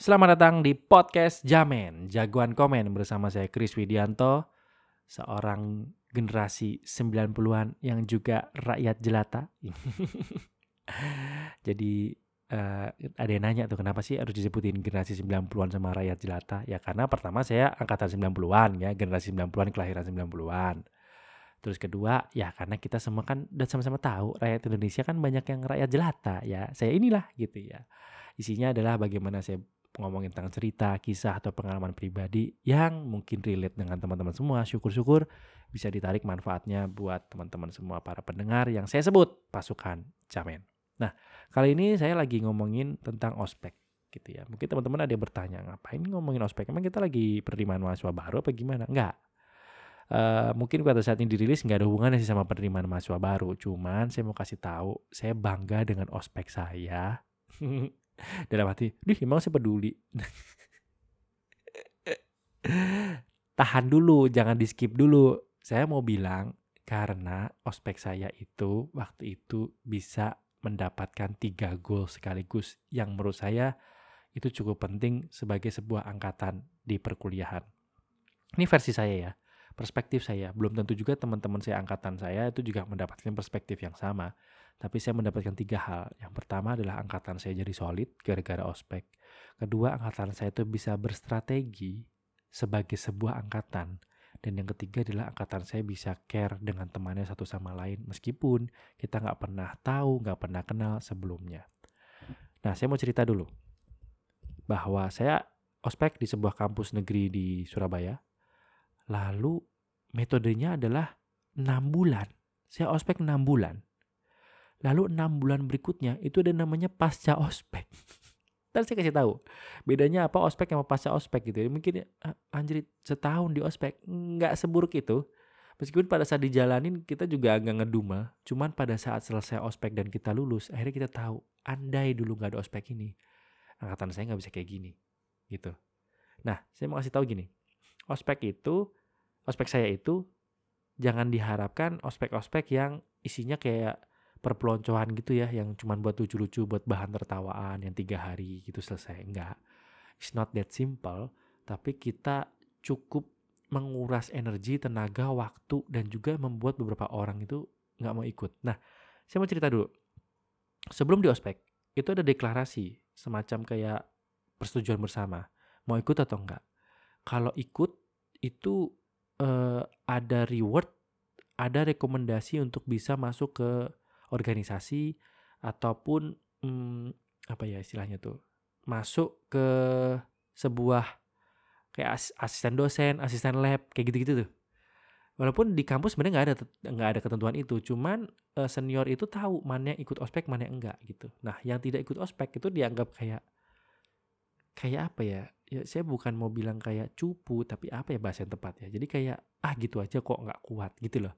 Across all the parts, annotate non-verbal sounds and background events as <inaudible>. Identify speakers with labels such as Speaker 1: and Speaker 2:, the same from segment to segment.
Speaker 1: Selamat datang di podcast Jamen, jagoan komen bersama saya Kris Widianto, seorang generasi 90-an yang juga rakyat jelata. <laughs> Jadi uh, ada yang nanya tuh kenapa sih harus disebutin generasi 90-an sama rakyat jelata? Ya karena pertama saya angkatan 90-an ya, generasi 90-an kelahiran 90-an. Terus kedua, ya karena kita semua kan udah sama-sama tahu rakyat Indonesia kan banyak yang rakyat jelata ya. Saya inilah gitu ya. Isinya adalah bagaimana saya ngomongin tentang cerita, kisah atau pengalaman pribadi yang mungkin relate dengan teman-teman semua. Syukur-syukur bisa ditarik manfaatnya buat teman-teman semua para pendengar yang saya sebut pasukan Jamen. Nah, kali ini saya lagi ngomongin tentang ospek gitu ya. Mungkin teman-teman ada yang bertanya, ngapain ngomongin ospek? Emang kita lagi penerimaan mahasiswa baru apa gimana? Enggak. Uh, mungkin pada saat ini dirilis nggak ada hubungannya sih sama penerimaan mahasiswa baru. Cuman saya mau kasih tahu, saya bangga dengan ospek saya. <laughs> dalam hati dih emang saya peduli tahan dulu jangan di skip dulu saya mau bilang karena ospek saya itu waktu itu bisa mendapatkan tiga gol sekaligus yang menurut saya itu cukup penting sebagai sebuah angkatan di perkuliahan. Ini versi saya ya, perspektif saya. Belum tentu juga teman-teman saya angkatan saya itu juga mendapatkan perspektif yang sama. Tapi saya mendapatkan tiga hal. Yang pertama adalah angkatan saya jadi solid gara-gara ospek. Kedua, angkatan saya itu bisa berstrategi sebagai sebuah angkatan. Dan yang ketiga adalah angkatan saya bisa care dengan temannya satu sama lain. Meskipun kita nggak pernah tahu, nggak pernah kenal sebelumnya. Nah, saya mau cerita dulu. Bahwa saya ospek di sebuah kampus negeri di Surabaya. Lalu metodenya adalah 6 bulan. Saya ospek 6 bulan Lalu enam bulan berikutnya itu ada namanya pasca ospek. <laughs> Ntar saya kasih tahu bedanya apa ospek sama pasca ospek gitu. Ya. Mungkin ah, anjir setahun di ospek nggak seburuk itu. Meskipun pada saat dijalanin kita juga agak ngeduma. Cuman pada saat selesai ospek dan kita lulus, akhirnya kita tahu andai dulu nggak ada ospek ini, angkatan saya nggak bisa kayak gini, gitu. Nah, saya mau kasih tahu gini, ospek itu, ospek saya itu jangan diharapkan ospek-ospek yang isinya kayak perpeloncoan gitu ya yang cuma buat lucu-lucu buat bahan tertawaan yang tiga hari gitu selesai. Enggak. It's not that simple tapi kita cukup menguras energi tenaga waktu dan juga membuat beberapa orang itu nggak mau ikut. Nah saya mau cerita dulu. Sebelum di ospek itu ada deklarasi semacam kayak persetujuan bersama. Mau ikut atau enggak kalau ikut itu uh, ada reward ada rekomendasi untuk bisa masuk ke organisasi ataupun hmm, apa ya istilahnya tuh masuk ke sebuah kayak as asisten dosen, asisten lab kayak gitu-gitu tuh. Walaupun di kampus sebenarnya nggak ada nggak ada ketentuan itu, cuman senior itu tahu mana yang ikut ospek mana yang enggak gitu. Nah, yang tidak ikut ospek itu dianggap kayak kayak apa ya? Ya saya bukan mau bilang kayak cupu, tapi apa ya bahasa yang tepat ya. Jadi kayak ah gitu aja kok nggak kuat gitu loh.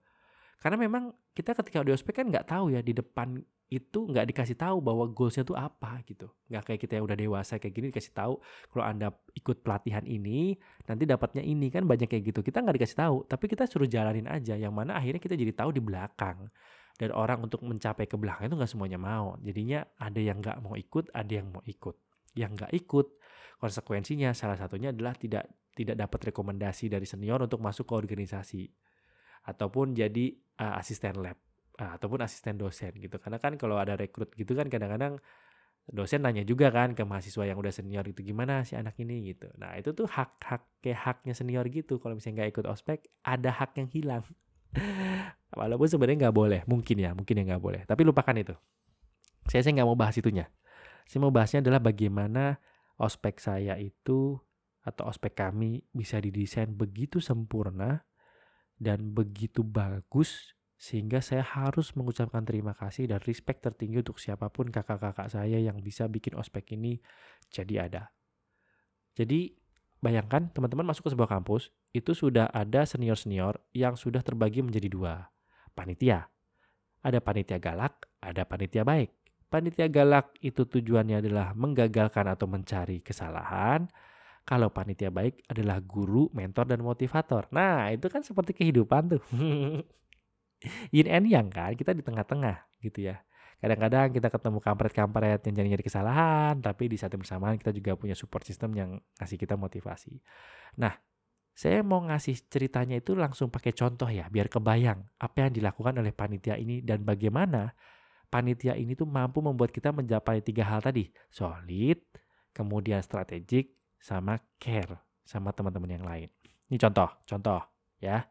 Speaker 1: Karena memang kita ketika di ospek kan nggak tahu ya di depan itu nggak dikasih tahu bahwa goalsnya tuh apa gitu. Nggak kayak kita yang udah dewasa kayak gini dikasih tahu kalau anda ikut pelatihan ini nanti dapatnya ini kan banyak kayak gitu. Kita nggak dikasih tahu, tapi kita suruh jalanin aja. Yang mana akhirnya kita jadi tahu di belakang. Dan orang untuk mencapai ke belakang itu nggak semuanya mau. Jadinya ada yang nggak mau ikut, ada yang mau ikut. Yang nggak ikut konsekuensinya salah satunya adalah tidak tidak dapat rekomendasi dari senior untuk masuk ke organisasi ataupun jadi uh, asisten lab uh, ataupun asisten dosen gitu. Karena kan kalau ada rekrut gitu kan kadang-kadang dosen nanya juga kan ke mahasiswa yang udah senior itu gimana si anak ini gitu. Nah itu tuh hak-hak kayak haknya senior gitu. Kalau misalnya nggak ikut ospek ada hak yang hilang. <laughs> Walaupun sebenarnya nggak boleh, mungkin ya, mungkin ya nggak boleh. Tapi lupakan itu. Saya saya nggak mau bahas itunya. Saya mau bahasnya adalah bagaimana ospek saya itu atau ospek kami bisa didesain begitu sempurna dan begitu bagus sehingga saya harus mengucapkan terima kasih dan respect tertinggi untuk siapa pun kakak-kakak saya yang bisa bikin ospek ini jadi ada. Jadi bayangkan teman-teman masuk ke sebuah kampus itu sudah ada senior-senior yang sudah terbagi menjadi dua. Panitia. Ada panitia galak, ada panitia baik. Panitia galak itu tujuannya adalah menggagalkan atau mencari kesalahan kalau panitia baik adalah guru, mentor, dan motivator. Nah, itu kan seperti kehidupan tuh. <laughs> Yin and yang kan, kita di tengah-tengah gitu ya. kadang-kadang kita ketemu kampret-kampret yang nyari-nyari kesalahan, tapi di saat yang bersamaan kita juga punya support system yang ngasih kita motivasi. Nah, saya mau ngasih ceritanya itu langsung pakai contoh ya, biar kebayang apa yang dilakukan oleh panitia ini dan bagaimana panitia ini tuh mampu membuat kita mencapai tiga hal tadi, solid, kemudian strategik, sama care sama teman-teman yang lain. Ini contoh, contoh ya.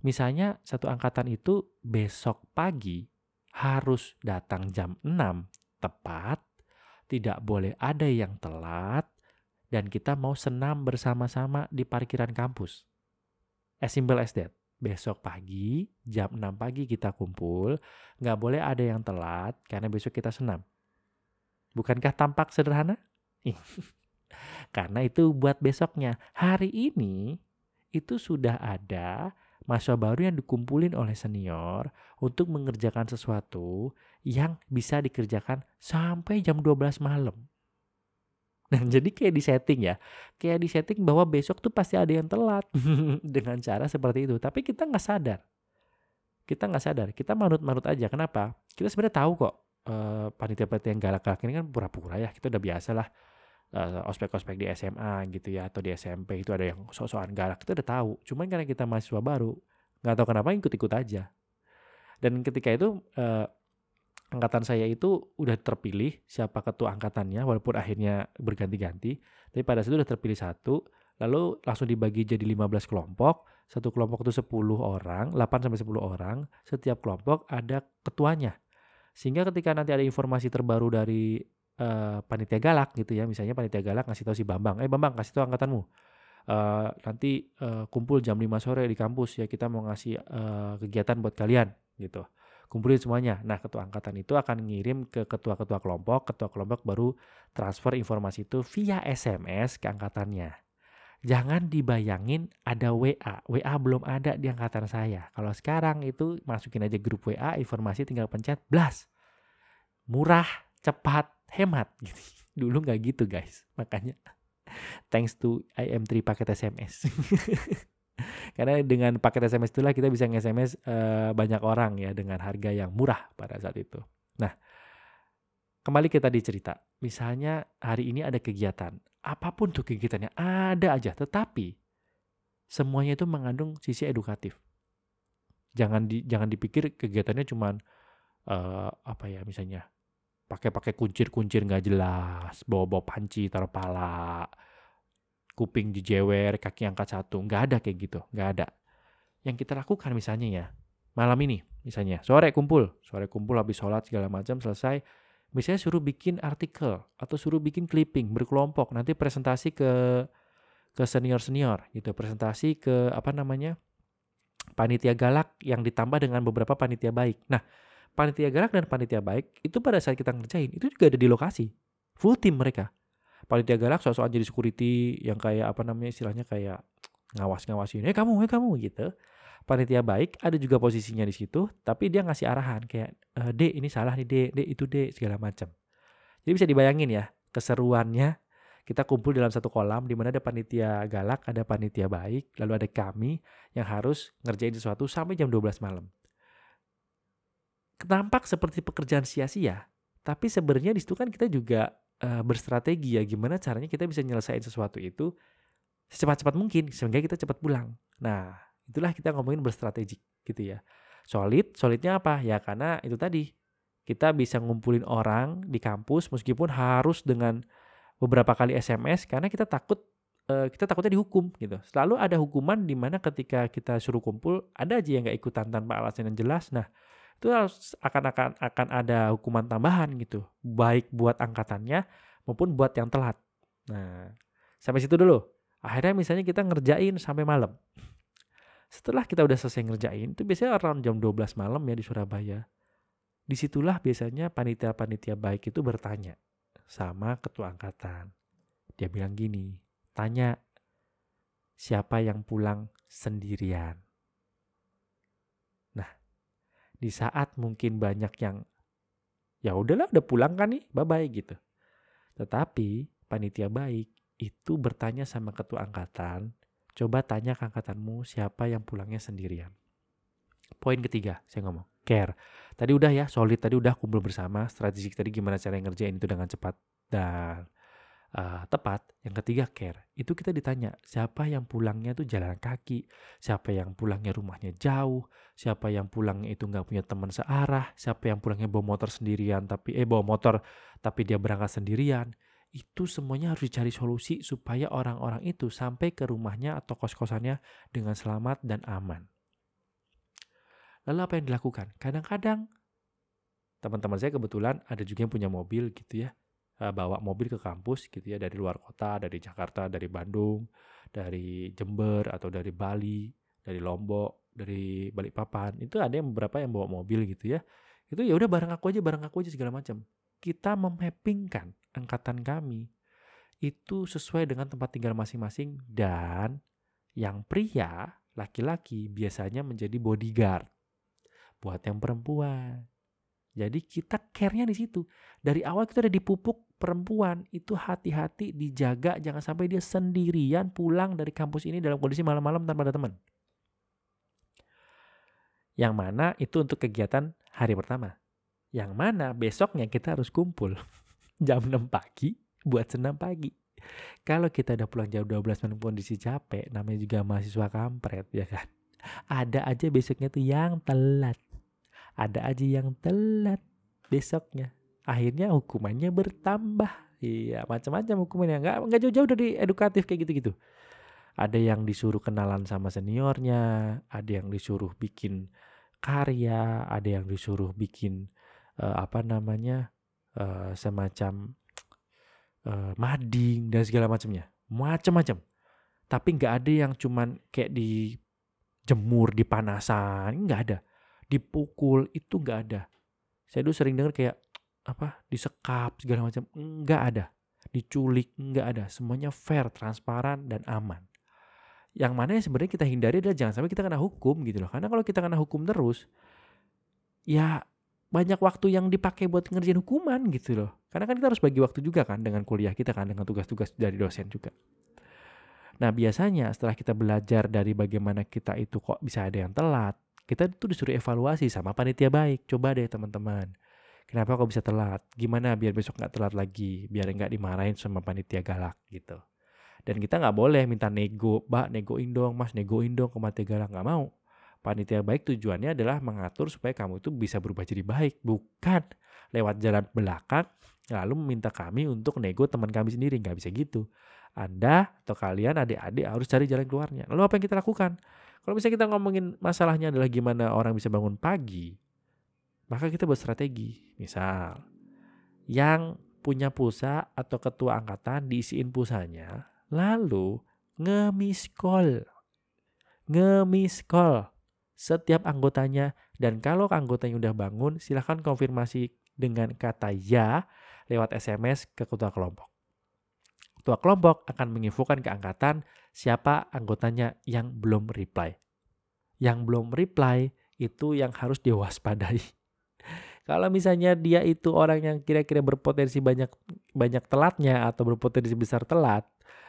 Speaker 1: Misalnya satu angkatan itu besok pagi harus datang jam 6 tepat, tidak boleh ada yang telat, dan kita mau senam bersama-sama di parkiran kampus. As simple as that. Besok pagi, jam 6 pagi kita kumpul, nggak boleh ada yang telat karena besok kita senam. Bukankah tampak sederhana? Karena itu buat besoknya. Hari ini itu sudah ada mahasiswa baru yang dikumpulin oleh senior untuk mengerjakan sesuatu yang bisa dikerjakan sampai jam 12 malam. Nah, <laughs> jadi kayak di setting ya, kayak di setting bahwa besok tuh pasti ada yang telat <laughs> dengan cara seperti itu. Tapi kita nggak sadar, kita nggak sadar, kita manut-manut aja. Kenapa? Kita sebenarnya tahu kok uh, panitia-panitia yang galak-galak ini kan pura-pura ya, kita udah biasa lah uh, ospek-ospek di SMA gitu ya atau di SMP itu ada yang sok-sokan galak kita udah tahu. Cuman karena kita mahasiswa baru nggak tahu kenapa ikut-ikut aja. Dan ketika itu uh, angkatan saya itu udah terpilih siapa ketua angkatannya walaupun akhirnya berganti-ganti tapi pada saat itu udah terpilih satu lalu langsung dibagi jadi 15 kelompok. Satu kelompok itu 10 orang 8 sampai 10 orang. Setiap kelompok ada ketuanya. Sehingga ketika nanti ada informasi terbaru dari uh, panitia galak gitu ya misalnya panitia galak ngasih tahu si Bambang eh Bambang kasih tahu angkatanmu uh, nanti uh, kumpul jam 5 sore di kampus ya kita mau ngasih uh, kegiatan buat kalian gitu kumpulin semuanya nah ketua angkatan itu akan ngirim ke ketua-ketua kelompok ketua kelompok baru transfer informasi itu via SMS ke angkatannya jangan dibayangin ada WA. WA belum ada di angkatan saya. Kalau sekarang itu masukin aja grup WA, informasi tinggal pencet, blast. Murah, cepat, hemat gitu. <laughs> Dulu nggak gitu guys. Makanya thanks to IM3 paket SMS. <laughs> Karena dengan paket SMS itulah kita bisa nge-SMS uh, eh, banyak orang ya dengan harga yang murah pada saat itu. Nah, kembali kita dicerita. Misalnya hari ini ada kegiatan. Apa pun tuh kegiatannya, ada aja. Tetapi semuanya itu mengandung sisi edukatif. Jangan di, jangan dipikir kegiatannya cuman uh, apa ya misalnya pakai-pakai kuncir-kuncir nggak jelas, bawa-bawa panci taruh pala, kuping dijewer, kaki angkat satu, nggak ada kayak gitu, nggak ada. Yang kita lakukan misalnya ya, malam ini misalnya, sore kumpul, sore kumpul habis sholat segala macam selesai, misalnya suruh bikin artikel atau suruh bikin clipping berkelompok, nanti presentasi ke ke senior-senior gitu, presentasi ke apa namanya panitia galak yang ditambah dengan beberapa panitia baik. Nah, panitia gerak dan panitia baik itu pada saat kita ngerjain itu juga ada di lokasi. Full tim mereka. Panitia gerak soal-soal jadi security yang kayak apa namanya istilahnya kayak ngawas-ngawasin eh kamu eh kamu gitu. Panitia baik ada juga posisinya di situ tapi dia ngasih arahan kayak e, D ini salah nih D D itu D segala macam jadi bisa dibayangin ya keseruannya kita kumpul dalam satu kolam di mana ada panitia galak, ada panitia baik, lalu ada kami yang harus ngerjain sesuatu sampai jam 12 malam tampak seperti pekerjaan sia-sia, tapi sebenarnya di situ kan kita juga uh, berstrategi ya gimana caranya kita bisa nyelesain sesuatu itu secepat-cepat mungkin sehingga kita cepat pulang. Nah, itulah kita ngomongin berstrategi gitu ya. Solid, solidnya apa? Ya karena itu tadi kita bisa ngumpulin orang di kampus meskipun harus dengan beberapa kali SMS karena kita takut uh, kita takutnya dihukum gitu. Selalu ada hukuman di mana ketika kita suruh kumpul ada aja yang nggak ikutan tanpa alasan yang jelas. Nah, itu harus akan akan akan ada hukuman tambahan gitu. Baik buat angkatannya maupun buat yang telat. Nah sampai situ dulu. Akhirnya misalnya kita ngerjain sampai malam. Setelah kita udah selesai ngerjain itu biasanya around jam 12 malam ya di Surabaya. Di situlah biasanya panitia-panitia baik itu bertanya sama ketua angkatan. Dia bilang gini tanya siapa yang pulang sendirian di saat mungkin banyak yang ya udahlah udah pulang kan nih bye bye gitu tetapi panitia baik itu bertanya sama ketua angkatan coba tanya ke angkatanmu siapa yang pulangnya sendirian poin ketiga saya ngomong care. Tadi udah ya, solid tadi udah kumpul bersama, strategik tadi gimana cara ngerjain itu dengan cepat dan uh, tepat. Yang ketiga care. Itu kita ditanya, siapa yang pulangnya tuh jalan kaki, siapa yang pulangnya rumahnya jauh, siapa yang pulangnya itu nggak punya teman searah, siapa yang pulangnya bawa motor sendirian tapi eh bawa motor tapi dia berangkat sendirian. Itu semuanya harus dicari solusi supaya orang-orang itu sampai ke rumahnya atau kos-kosannya dengan selamat dan aman. Lalu apa yang dilakukan? Kadang-kadang teman-teman saya kebetulan ada juga yang punya mobil gitu ya. Eh, bawa mobil ke kampus gitu ya dari luar kota, dari Jakarta, dari Bandung, dari Jember atau dari Bali, dari Lombok, dari Balikpapan. Itu ada yang beberapa yang bawa mobil gitu ya. Itu ya udah bareng aku aja, bareng aku aja segala macam. Kita memappingkan angkatan kami itu sesuai dengan tempat tinggal masing-masing dan yang pria laki-laki biasanya menjadi bodyguard buat yang perempuan. Jadi kita care-nya di situ. Dari awal kita udah dipupuk perempuan itu hati-hati dijaga jangan sampai dia sendirian pulang dari kampus ini dalam kondisi malam-malam tanpa ada teman. Yang mana itu untuk kegiatan hari pertama. Yang mana besoknya kita harus kumpul <laughs> jam 6 pagi buat senam pagi. Kalau kita udah pulang jam 12 malam kondisi capek, namanya juga mahasiswa kampret ya kan. Ada aja besoknya tuh yang telat ada aja yang telat besoknya. Akhirnya hukumannya bertambah. Iya, macam-macam hukumannya. Nggak, nggak jauh-jauh dari edukatif kayak gitu-gitu. Ada yang disuruh kenalan sama seniornya, ada yang disuruh bikin karya, ada yang disuruh bikin uh, apa namanya uh, semacam uh, mading dan segala macamnya, macam-macam. Tapi nggak ada yang cuman kayak di jemur di panasan, nggak ada dipukul itu nggak ada. Saya dulu sering dengar kayak apa disekap segala macam nggak ada, diculik nggak ada, semuanya fair, transparan dan aman. Yang mana yang sebenarnya kita hindari adalah jangan sampai kita kena hukum gitu loh. Karena kalau kita kena hukum terus, ya banyak waktu yang dipakai buat ngerjain hukuman gitu loh. Karena kan kita harus bagi waktu juga kan dengan kuliah kita kan, dengan tugas-tugas dari dosen juga. Nah biasanya setelah kita belajar dari bagaimana kita itu kok bisa ada yang telat, kita tuh disuruh evaluasi sama panitia baik. Coba deh teman-teman. Kenapa kok bisa telat? Gimana biar besok nggak telat lagi? Biar nggak dimarahin sama panitia galak gitu. Dan kita nggak boleh minta nego, mbak negoin dong, mas negoin dong ke panitia galak. Nggak mau. Panitia baik tujuannya adalah mengatur supaya kamu itu bisa berubah jadi baik. Bukan lewat jalan belakang lalu meminta kami untuk nego teman kami sendiri. Nggak bisa gitu. Anda atau kalian adik-adik harus cari jalan keluarnya. Lalu apa yang kita lakukan? Kalau misalnya kita ngomongin masalahnya adalah gimana orang bisa bangun pagi, maka kita berstrategi. Misal, yang punya pulsa atau ketua angkatan diisiin pulsanya, lalu ngemis call. Ngemis call setiap anggotanya dan kalau anggotanya udah bangun silahkan konfirmasi dengan kata ya lewat SMS ke ketua kelompok. Ketua kelompok akan menginfokan ke angkatan siapa anggotanya yang belum reply. Yang belum reply itu yang harus diwaspadai. <laughs> Kalau misalnya dia itu orang yang kira-kira berpotensi banyak banyak telatnya atau berpotensi besar telat,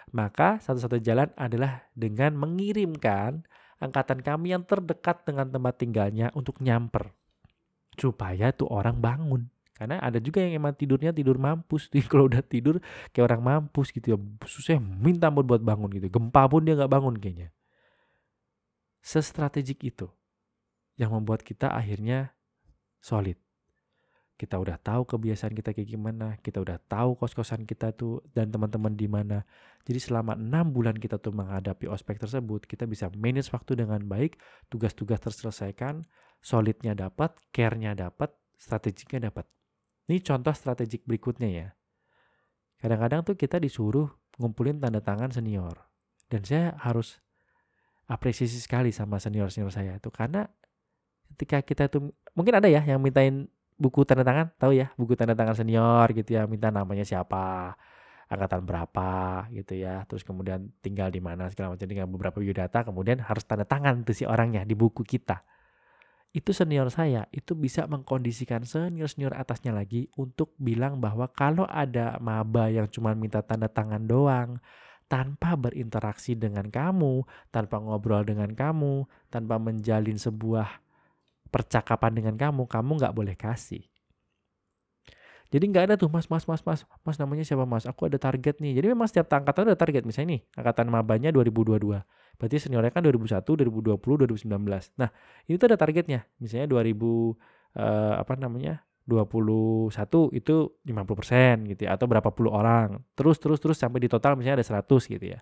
Speaker 1: maka satu-satu jalan adalah dengan mengirimkan angkatan kami yang terdekat dengan tempat tinggalnya untuk nyamper supaya tuh orang bangun. Karena ada juga yang emang tidurnya tidur mampus. <laughs> Tuh. Kalau udah tidur kayak orang mampus gitu ya. Susah minta ampun buat bangun gitu. Gempa pun dia nggak bangun kayaknya. Sestrategik itu yang membuat kita akhirnya solid. Kita udah tahu kebiasaan kita kayak gimana, kita udah tahu kos-kosan kita tuh dan teman-teman di mana. Jadi selama enam bulan kita tuh menghadapi ospek tersebut, kita bisa manage waktu dengan baik, tugas-tugas terselesaikan, solidnya dapat, care-nya dapat, strategiknya dapat. Ini contoh strategik berikutnya ya. Kadang-kadang tuh kita disuruh ngumpulin tanda tangan senior. Dan saya harus apresiasi sekali sama senior-senior saya itu karena ketika kita tuh mungkin ada ya yang mintain buku tanda tangan, tahu ya, buku tanda tangan senior gitu ya, minta namanya siapa, angkatan berapa gitu ya, terus kemudian tinggal di mana segala macam dengan beberapa biodata, kemudian harus tanda tangan tuh si orangnya di buku kita itu senior saya itu bisa mengkondisikan senior-senior atasnya lagi untuk bilang bahwa kalau ada maba yang cuma minta tanda tangan doang tanpa berinteraksi dengan kamu, tanpa ngobrol dengan kamu, tanpa menjalin sebuah percakapan dengan kamu, kamu nggak boleh kasih. Jadi nggak ada tuh mas, mas, mas, mas, mas namanya siapa mas? Aku ada target nih. Jadi memang setiap angkatan ada target. Misalnya nih, angkatan mabanya 2022. Berarti seniornya kan 2001, 2020, 2019. Nah, itu ada targetnya. Misalnya 2000 uh, eh, apa namanya? 21 itu 50% gitu ya atau berapa puluh orang. Terus terus terus sampai di total misalnya ada 100 gitu ya.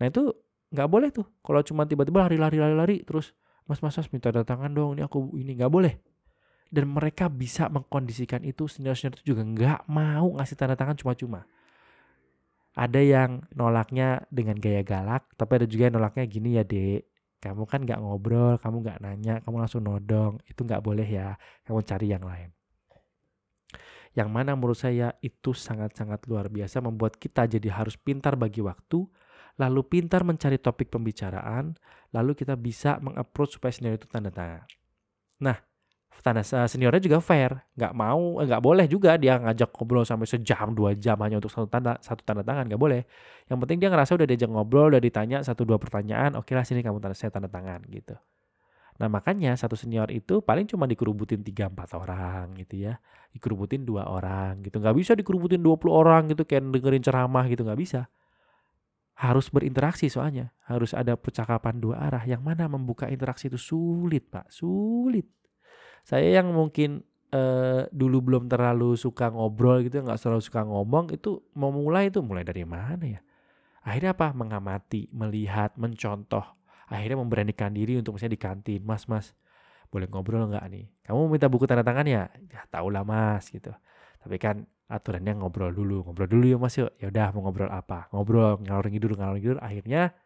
Speaker 1: Nah, itu nggak boleh tuh. Kalau cuma tiba-tiba lari-lari lari-lari terus mas mas mas minta datangan dong ini aku ini nggak boleh dan mereka bisa mengkondisikan itu senior-senior itu juga nggak mau ngasih tanda tangan cuma-cuma ada yang nolaknya dengan gaya galak tapi ada juga yang nolaknya gini ya dek kamu kan nggak ngobrol kamu nggak nanya kamu langsung nodong itu nggak boleh ya kamu cari yang lain yang mana menurut saya itu sangat-sangat luar biasa membuat kita jadi harus pintar bagi waktu lalu pintar mencari topik pembicaraan, lalu kita bisa mengapproach supaya senior itu tanda tangan. Nah, tanda seniornya juga fair, nggak mau, eh, nggak boleh juga dia ngajak ngobrol sampai sejam dua jam hanya untuk satu tanda satu tanda tangan, nggak boleh. Yang penting dia ngerasa udah diajak ngobrol, udah ditanya satu dua pertanyaan, oke lah sini kamu tanda saya tanda tangan gitu. Nah makanya satu senior itu paling cuma dikerubutin tiga empat orang gitu ya. Dikerubutin dua orang gitu. Nggak bisa dikerubutin 20 orang gitu kayak dengerin ceramah gitu. Nggak bisa harus berinteraksi soalnya harus ada percakapan dua arah yang mana membuka interaksi itu sulit pak sulit saya yang mungkin uh, dulu belum terlalu suka ngobrol gitu nggak selalu suka ngomong itu mau mulai itu mulai dari mana ya? Akhirnya apa? Mengamati melihat mencontoh. Akhirnya memberanikan diri untuk misalnya di kantin. Mas mas boleh ngobrol nggak nih? Kamu minta buku tanda tangan ya? Ya tau lah mas gitu. Tapi kan aturannya ngobrol dulu ngobrol dulu ya mas yuk. Ya udah mau ngobrol apa? Ngobrol ngalor ngidul ngalor ngidul. Akhirnya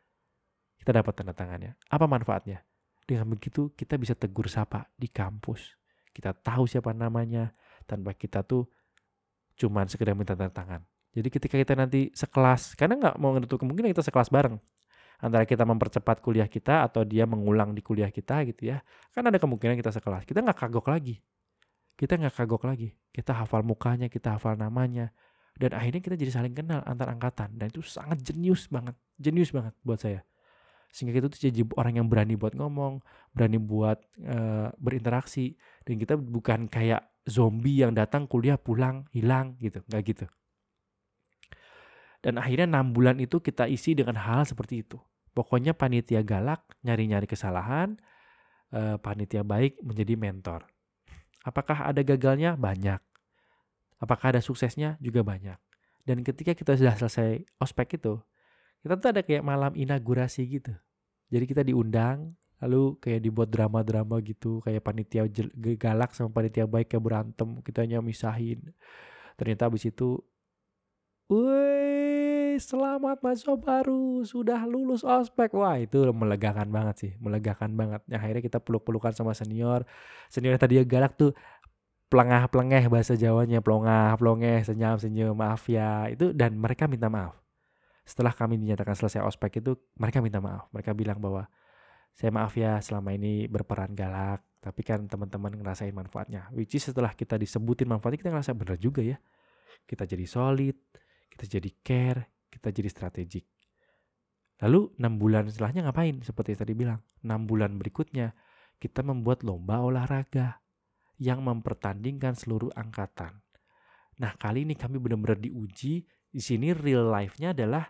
Speaker 1: kita dapat tanda tangannya. Apa manfaatnya dengan begitu kita bisa tegur sapa di kampus kita tahu siapa namanya tanpa kita tuh cuman sekedar minta tanda tangan jadi ketika kita nanti sekelas karena nggak mau ngenutup kemungkinan kita sekelas bareng antara kita mempercepat kuliah kita atau dia mengulang di kuliah kita gitu ya kan ada kemungkinan kita sekelas kita nggak kagok lagi kita nggak kagok lagi. Kita hafal mukanya, kita hafal namanya. Dan akhirnya kita jadi saling kenal antar angkatan. Dan itu sangat jenius banget. Jenius banget buat saya. Sehingga kita tuh jadi orang yang berani buat ngomong, berani buat uh, berinteraksi. Dan kita bukan kayak zombie yang datang kuliah pulang hilang gitu. Nggak gitu. Dan akhirnya enam bulan itu kita isi dengan hal seperti itu. Pokoknya panitia galak, nyari-nyari kesalahan, uh, panitia baik menjadi mentor. Apakah ada gagalnya? Banyak. Apakah ada suksesnya? Juga banyak. Dan ketika kita sudah selesai ospek itu, kita tuh ada kayak malam inaugurasi gitu. Jadi kita diundang, lalu kayak dibuat drama-drama gitu, kayak panitia galak sama panitia baik kayak berantem, kita hanya misahin. Ternyata abis itu, woi selamat mahasiswa baru, sudah lulus ospek. Wah itu melegakan banget sih, melegakan banget. Nah, akhirnya kita peluk-pelukan sama senior. Senior tadi galak tuh pelengah-pelengeh bahasa Jawanya, pelongah, pelongeh, senyum, senyum, maaf ya. Itu dan mereka minta maaf. Setelah kami dinyatakan selesai ospek itu, mereka minta maaf. Mereka bilang bahwa saya maaf ya selama ini berperan galak, tapi kan teman-teman ngerasain manfaatnya. Which is setelah kita disebutin manfaatnya, kita ngerasa bener juga ya. Kita jadi solid, kita jadi care, kita jadi strategik. Lalu 6 bulan setelahnya ngapain? Seperti yang tadi bilang, 6 bulan berikutnya kita membuat lomba olahraga yang mempertandingkan seluruh angkatan. Nah kali ini kami benar-benar diuji. Di sini real life-nya adalah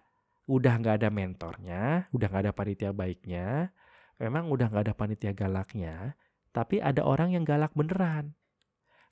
Speaker 1: udah nggak ada mentornya, udah nggak ada panitia baiknya, memang udah nggak ada panitia galaknya, tapi ada orang yang galak beneran.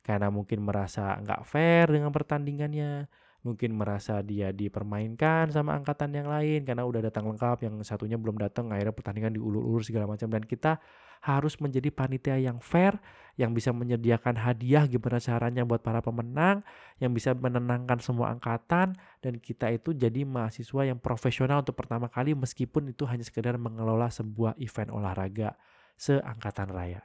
Speaker 1: Karena mungkin merasa nggak fair dengan pertandingannya, mungkin merasa dia dipermainkan sama angkatan yang lain karena udah datang lengkap yang satunya belum datang akhirnya pertandingan diulur-ulur segala macam dan kita harus menjadi panitia yang fair yang bisa menyediakan hadiah gimana caranya buat para pemenang yang bisa menenangkan semua angkatan dan kita itu jadi mahasiswa yang profesional untuk pertama kali meskipun itu hanya sekedar mengelola sebuah event olahraga seangkatan raya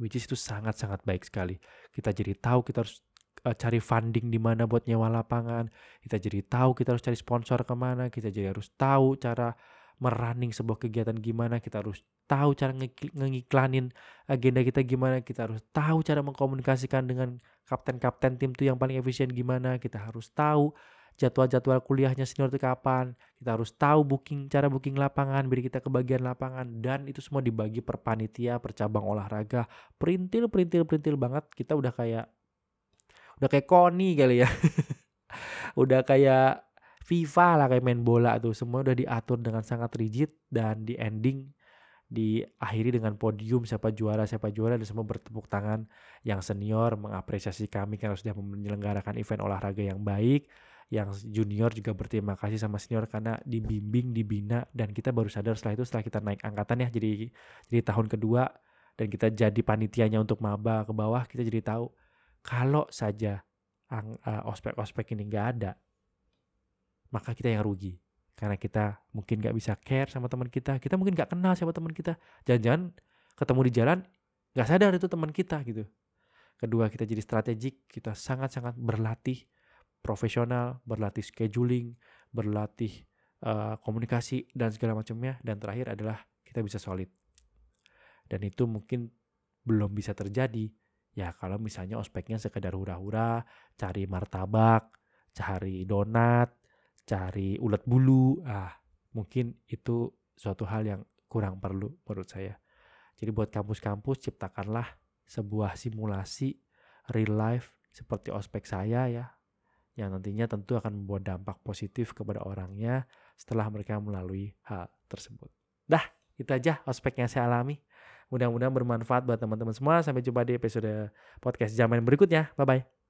Speaker 1: which is itu sangat-sangat baik sekali kita jadi tahu kita harus uh, cari funding di mana buat nyewa lapangan. Kita jadi tahu kita harus cari sponsor ke mana. Kita jadi harus tahu cara merunning sebuah kegiatan gimana. Kita harus tahu cara ngiklanin agenda kita gimana. Kita harus tahu cara mengkomunikasikan dengan kapten-kapten tim tuh yang paling efisien gimana. Kita harus tahu jadwal-jadwal kuliahnya senior itu kapan. Kita harus tahu booking cara booking lapangan biar kita ke bagian lapangan dan itu semua dibagi per panitia, per cabang olahraga. Perintil, perintil, perintil banget. Kita udah kayak udah kayak koni kali ya. <laughs> udah kayak FIFA lah kayak main bola tuh. Semua udah diatur dengan sangat rigid dan di ending diakhiri dengan podium. Siapa juara siapa juara. Dan semua bertepuk tangan. Yang senior mengapresiasi kami karena sudah menyelenggarakan event olahraga yang baik. Yang junior juga berterima kasih sama senior karena dibimbing dibina. Dan kita baru sadar setelah itu setelah kita naik angkatan ya jadi jadi tahun kedua. Dan kita jadi panitianya untuk maba ke bawah kita jadi tahu kalau saja uh, ospek-ospek ini nggak ada maka kita yang rugi. Karena kita mungkin gak bisa care sama teman kita kita mungkin gak kenal sama teman kita. Jangan-jangan ketemu di jalan gak sadar itu teman kita gitu. Kedua kita jadi strategik kita sangat-sangat berlatih profesional berlatih scheduling berlatih uh, komunikasi dan segala macamnya. Dan terakhir adalah kita bisa solid. Dan itu mungkin belum bisa terjadi. Ya kalau misalnya ospeknya sekedar hura-hura cari martabak cari donat cari ulat bulu, ah mungkin itu suatu hal yang kurang perlu menurut saya. Jadi buat kampus-kampus ciptakanlah sebuah simulasi real life seperti ospek saya ya, yang nantinya tentu akan membuat dampak positif kepada orangnya setelah mereka melalui hal tersebut. Dah, itu aja ospek yang saya alami. Mudah-mudahan bermanfaat buat teman-teman semua. Sampai jumpa di episode podcast zaman berikutnya. Bye-bye.